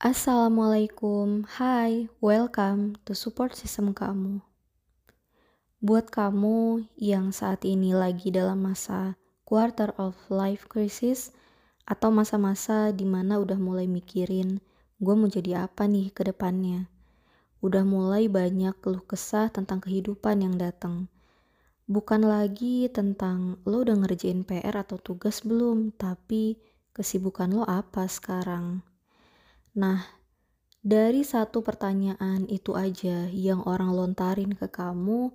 Assalamualaikum, hai, welcome to support system kamu. Buat kamu yang saat ini lagi dalam masa quarter of life crisis atau masa-masa di mana udah mulai mikirin gue mau jadi apa nih ke depannya. Udah mulai banyak keluh kesah tentang kehidupan yang datang. Bukan lagi tentang lo udah ngerjain PR atau tugas belum, tapi kesibukan lo apa sekarang. Nah, dari satu pertanyaan itu aja yang orang lontarin ke kamu,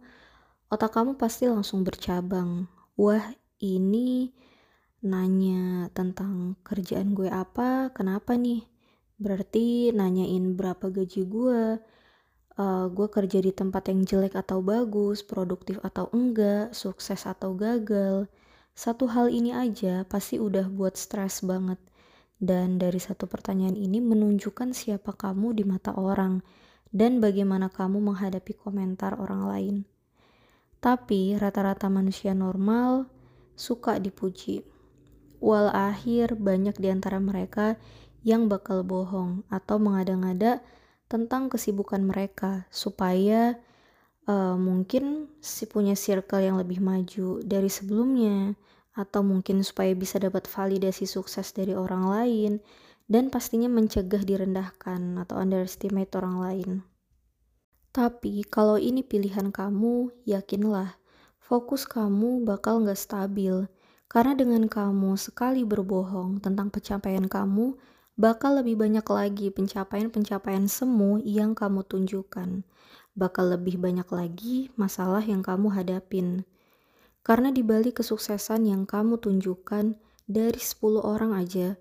otak kamu pasti langsung bercabang. Wah, ini nanya tentang kerjaan gue apa, kenapa nih? Berarti nanyain berapa gaji gue, uh, gue kerja di tempat yang jelek atau bagus, produktif atau enggak, sukses atau gagal. Satu hal ini aja pasti udah buat stres banget dan dari satu pertanyaan ini menunjukkan siapa kamu di mata orang dan bagaimana kamu menghadapi komentar orang lain. Tapi rata-rata manusia normal suka dipuji. Wal akhir banyak di antara mereka yang bakal bohong atau mengada-ngada tentang kesibukan mereka supaya uh, mungkin si punya circle yang lebih maju dari sebelumnya atau mungkin supaya bisa dapat validasi sukses dari orang lain, dan pastinya mencegah direndahkan atau underestimate orang lain. Tapi kalau ini pilihan kamu, yakinlah, fokus kamu bakal nggak stabil, karena dengan kamu sekali berbohong tentang pencapaian kamu, bakal lebih banyak lagi pencapaian-pencapaian semu yang kamu tunjukkan. Bakal lebih banyak lagi masalah yang kamu hadapin karena di balik kesuksesan yang kamu tunjukkan dari 10 orang aja,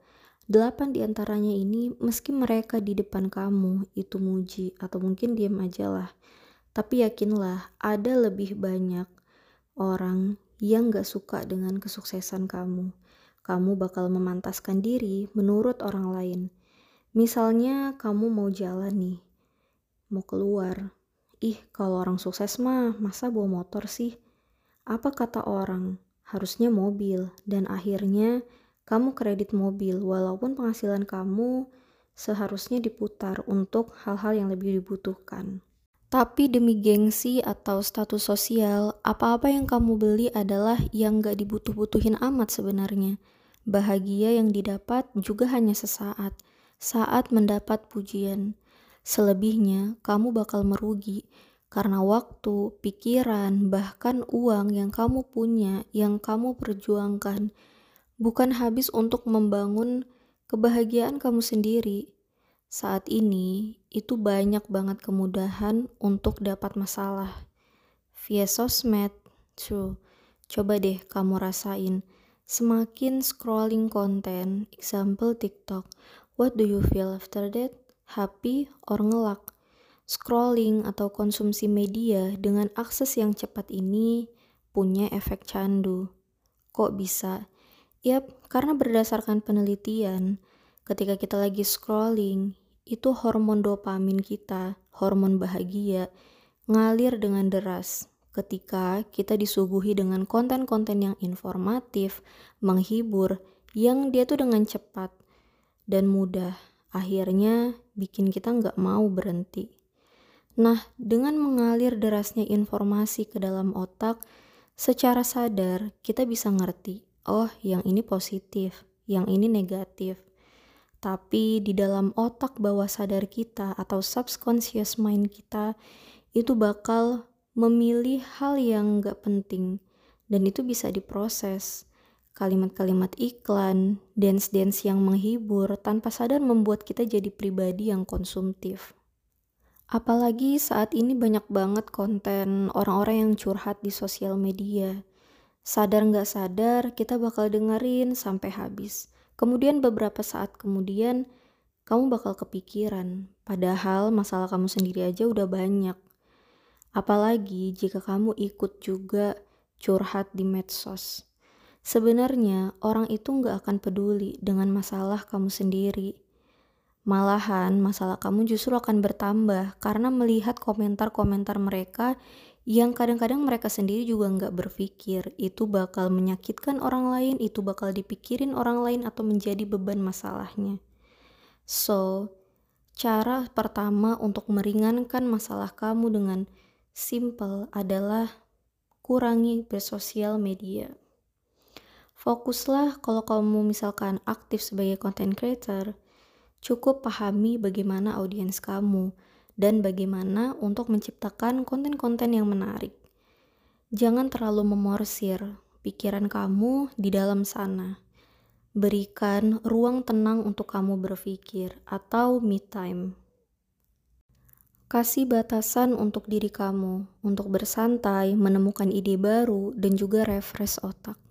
8 di antaranya ini meski mereka di depan kamu itu muji atau mungkin diam aja lah. Tapi yakinlah ada lebih banyak orang yang gak suka dengan kesuksesan kamu. Kamu bakal memantaskan diri menurut orang lain. Misalnya kamu mau jalan nih, mau keluar. Ih, kalau orang sukses mah masa bawa motor sih? Apa kata orang? Harusnya mobil, dan akhirnya kamu kredit mobil, walaupun penghasilan kamu seharusnya diputar untuk hal-hal yang lebih dibutuhkan. Tapi demi gengsi atau status sosial, apa-apa yang kamu beli adalah yang gak dibutuh-butuhin amat sebenarnya. Bahagia yang didapat juga hanya sesaat, saat mendapat pujian. Selebihnya, kamu bakal merugi karena waktu, pikiran, bahkan uang yang kamu punya, yang kamu perjuangkan, bukan habis untuk membangun kebahagiaan kamu sendiri. Saat ini, itu banyak banget kemudahan untuk dapat masalah. Via sosmed, true. Coba deh kamu rasain. Semakin scrolling konten, example TikTok, what do you feel after that? Happy or ngelak? Scrolling atau konsumsi media dengan akses yang cepat ini punya efek candu. Kok bisa? Yap, karena berdasarkan penelitian, ketika kita lagi scrolling, itu hormon dopamin kita, hormon bahagia, ngalir dengan deras ketika kita disuguhi dengan konten-konten yang informatif, menghibur, yang dia tuh dengan cepat dan mudah, akhirnya bikin kita nggak mau berhenti. Nah, dengan mengalir derasnya informasi ke dalam otak, secara sadar kita bisa ngerti, oh yang ini positif, yang ini negatif. Tapi di dalam otak bawah sadar kita atau subconscious mind kita, itu bakal memilih hal yang gak penting, dan itu bisa diproses. Kalimat-kalimat iklan, dance-dance yang menghibur, tanpa sadar membuat kita jadi pribadi yang konsumtif. Apalagi saat ini banyak banget konten orang-orang yang curhat di sosial media. Sadar nggak sadar, kita bakal dengerin sampai habis. Kemudian beberapa saat kemudian, kamu bakal kepikiran. Padahal masalah kamu sendiri aja udah banyak. Apalagi jika kamu ikut juga curhat di medsos. Sebenarnya orang itu nggak akan peduli dengan masalah kamu sendiri Malahan, masalah kamu justru akan bertambah karena melihat komentar-komentar mereka yang kadang-kadang mereka sendiri juga nggak berpikir itu bakal menyakitkan orang lain, itu bakal dipikirin orang lain atau menjadi beban masalahnya. So, cara pertama untuk meringankan masalah kamu dengan simple adalah kurangi bersosial media. Fokuslah kalau kamu misalkan aktif sebagai content creator, cukup pahami bagaimana audiens kamu dan bagaimana untuk menciptakan konten-konten yang menarik. Jangan terlalu memorsir pikiran kamu di dalam sana. Berikan ruang tenang untuk kamu berpikir atau me time. Kasih batasan untuk diri kamu, untuk bersantai, menemukan ide baru, dan juga refresh otak.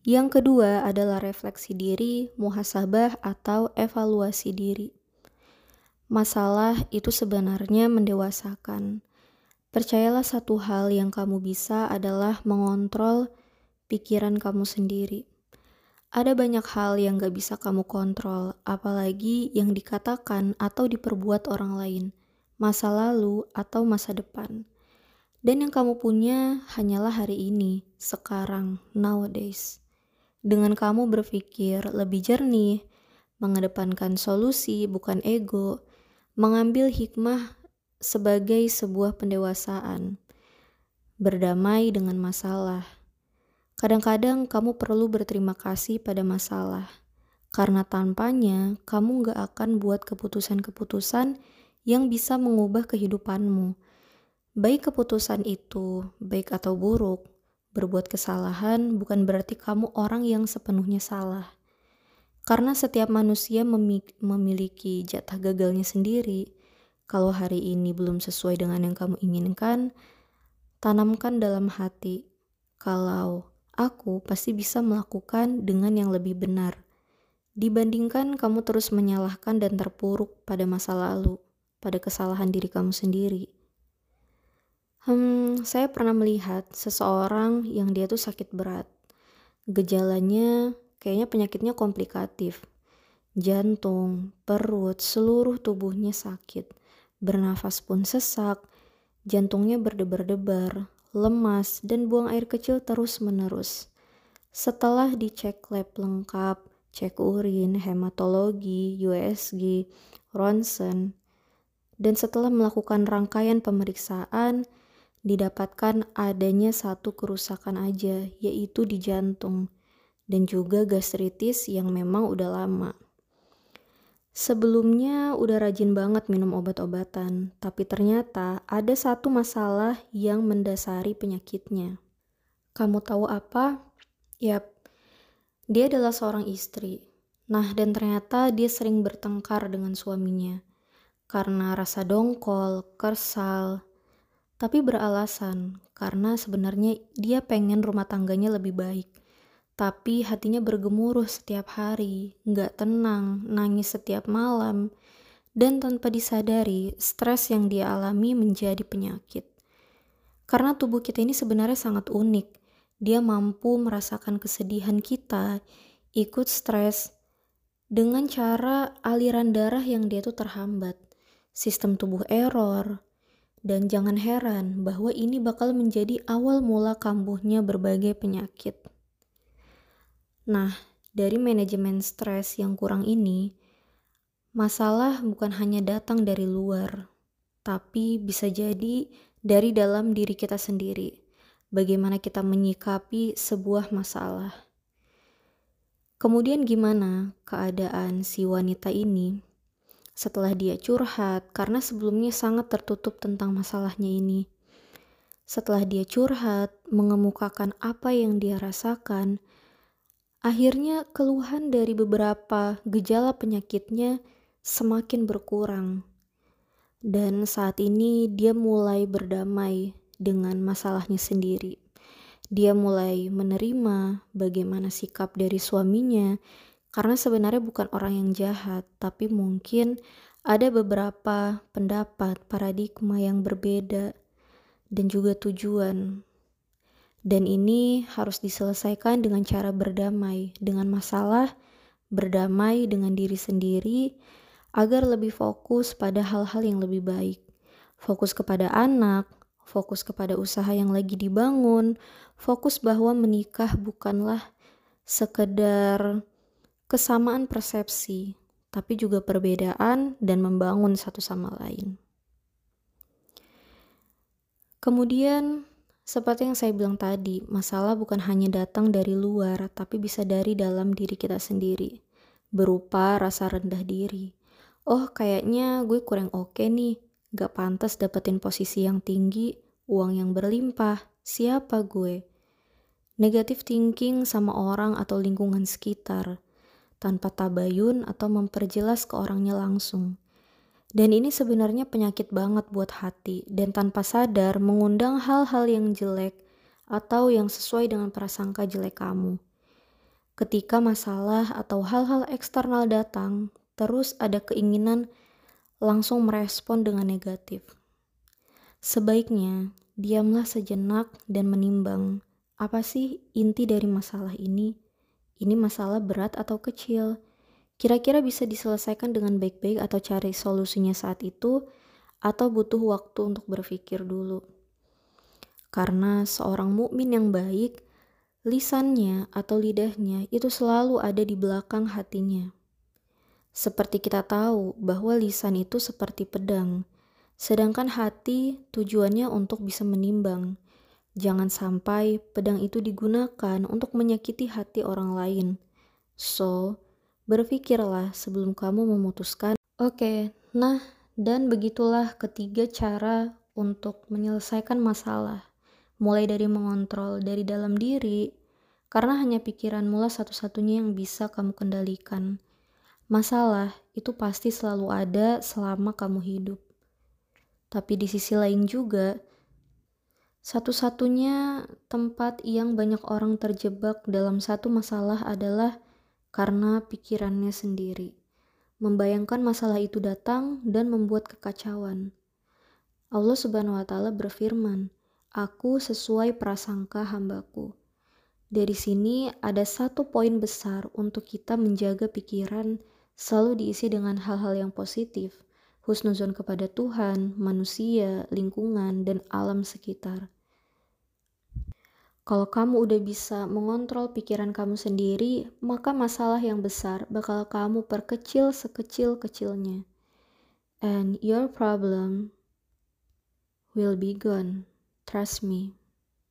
Yang kedua adalah refleksi diri, muhasabah, atau evaluasi diri. Masalah itu sebenarnya mendewasakan. Percayalah satu hal yang kamu bisa adalah mengontrol pikiran kamu sendiri. Ada banyak hal yang gak bisa kamu kontrol, apalagi yang dikatakan atau diperbuat orang lain, masa lalu atau masa depan. Dan yang kamu punya hanyalah hari ini, sekarang, nowadays. Dengan kamu berpikir lebih jernih, mengedepankan solusi bukan ego, mengambil hikmah sebagai sebuah pendewasaan, berdamai dengan masalah Kadang-kadang kamu perlu berterima kasih pada masalah, karena tanpanya kamu gak akan buat keputusan-keputusan yang bisa mengubah kehidupanmu. Baik keputusan itu, baik atau buruk, berbuat kesalahan bukan berarti kamu orang yang sepenuhnya salah. Karena setiap manusia memiliki jatah gagalnya sendiri. Kalau hari ini belum sesuai dengan yang kamu inginkan, tanamkan dalam hati kalau aku pasti bisa melakukan dengan yang lebih benar. Dibandingkan kamu terus menyalahkan dan terpuruk pada masa lalu, pada kesalahan diri kamu sendiri. Hmm, saya pernah melihat seseorang yang dia tuh sakit berat. Gejalanya kayaknya penyakitnya komplikatif. Jantung, perut, seluruh tubuhnya sakit. Bernafas pun sesak, jantungnya berdebar-debar, lemas, dan buang air kecil terus-menerus. Setelah dicek lab lengkap, cek urin, hematologi, USG, ronsen, dan setelah melakukan rangkaian pemeriksaan, didapatkan adanya satu kerusakan aja, yaitu di jantung, dan juga gastritis yang memang udah lama. Sebelumnya udah rajin banget minum obat-obatan, tapi ternyata ada satu masalah yang mendasari penyakitnya. Kamu tahu apa? Yap, dia adalah seorang istri. Nah, dan ternyata dia sering bertengkar dengan suaminya karena rasa dongkol, kersal, tapi beralasan karena sebenarnya dia pengen rumah tangganya lebih baik. Tapi hatinya bergemuruh setiap hari, nggak tenang, nangis setiap malam, dan tanpa disadari, stres yang dia alami menjadi penyakit. Karena tubuh kita ini sebenarnya sangat unik, dia mampu merasakan kesedihan kita, ikut stres, dengan cara aliran darah yang dia tuh terhambat, sistem tubuh error, dan jangan heran bahwa ini bakal menjadi awal mula kambuhnya berbagai penyakit. Nah, dari manajemen stres yang kurang ini, masalah bukan hanya datang dari luar, tapi bisa jadi dari dalam diri kita sendiri. Bagaimana kita menyikapi sebuah masalah. Kemudian gimana keadaan si wanita ini setelah dia curhat karena sebelumnya sangat tertutup tentang masalahnya ini. Setelah dia curhat, mengemukakan apa yang dia rasakan, Akhirnya keluhan dari beberapa gejala penyakitnya semakin berkurang. Dan saat ini dia mulai berdamai dengan masalahnya sendiri. Dia mulai menerima bagaimana sikap dari suaminya karena sebenarnya bukan orang yang jahat, tapi mungkin ada beberapa pendapat, paradigma yang berbeda dan juga tujuan dan ini harus diselesaikan dengan cara berdamai dengan masalah, berdamai dengan diri sendiri, agar lebih fokus pada hal-hal yang lebih baik. Fokus kepada anak, fokus kepada usaha yang lagi dibangun, fokus bahwa menikah bukanlah sekedar kesamaan persepsi, tapi juga perbedaan dan membangun satu sama lain. Kemudian, seperti yang saya bilang tadi, masalah bukan hanya datang dari luar, tapi bisa dari dalam diri kita sendiri, berupa rasa rendah diri. Oh, kayaknya gue kurang oke nih, gak pantas dapetin posisi yang tinggi, uang yang berlimpah, siapa gue? Negatif thinking sama orang atau lingkungan sekitar, tanpa tabayun atau memperjelas ke orangnya langsung. Dan ini sebenarnya penyakit banget buat hati dan tanpa sadar mengundang hal-hal yang jelek atau yang sesuai dengan prasangka jelek kamu. Ketika masalah atau hal-hal eksternal datang, terus ada keinginan langsung merespon dengan negatif. Sebaiknya diamlah sejenak dan menimbang apa sih inti dari masalah ini? Ini masalah berat atau kecil? Kira-kira bisa diselesaikan dengan baik-baik atau cari solusinya saat itu atau butuh waktu untuk berpikir dulu. Karena seorang mukmin yang baik, lisannya atau lidahnya itu selalu ada di belakang hatinya. Seperti kita tahu bahwa lisan itu seperti pedang, sedangkan hati tujuannya untuk bisa menimbang. Jangan sampai pedang itu digunakan untuk menyakiti hati orang lain. So, Berpikirlah sebelum kamu memutuskan. Oke, nah, dan begitulah ketiga cara untuk menyelesaikan masalah. Mulai dari mengontrol dari dalam diri, karena hanya pikiran mula satu-satunya yang bisa kamu kendalikan. Masalah itu pasti selalu ada selama kamu hidup. Tapi di sisi lain juga, satu-satunya tempat yang banyak orang terjebak dalam satu masalah adalah karena pikirannya sendiri. Membayangkan masalah itu datang dan membuat kekacauan. Allah Subhanahu wa taala berfirman, "Aku sesuai prasangka hambaku." Dari sini ada satu poin besar untuk kita menjaga pikiran selalu diisi dengan hal-hal yang positif, husnuzon kepada Tuhan, manusia, lingkungan, dan alam sekitar. Kalau kamu udah bisa mengontrol pikiran kamu sendiri, maka masalah yang besar bakal kamu perkecil sekecil-kecilnya. And your problem will be gone. Trust me.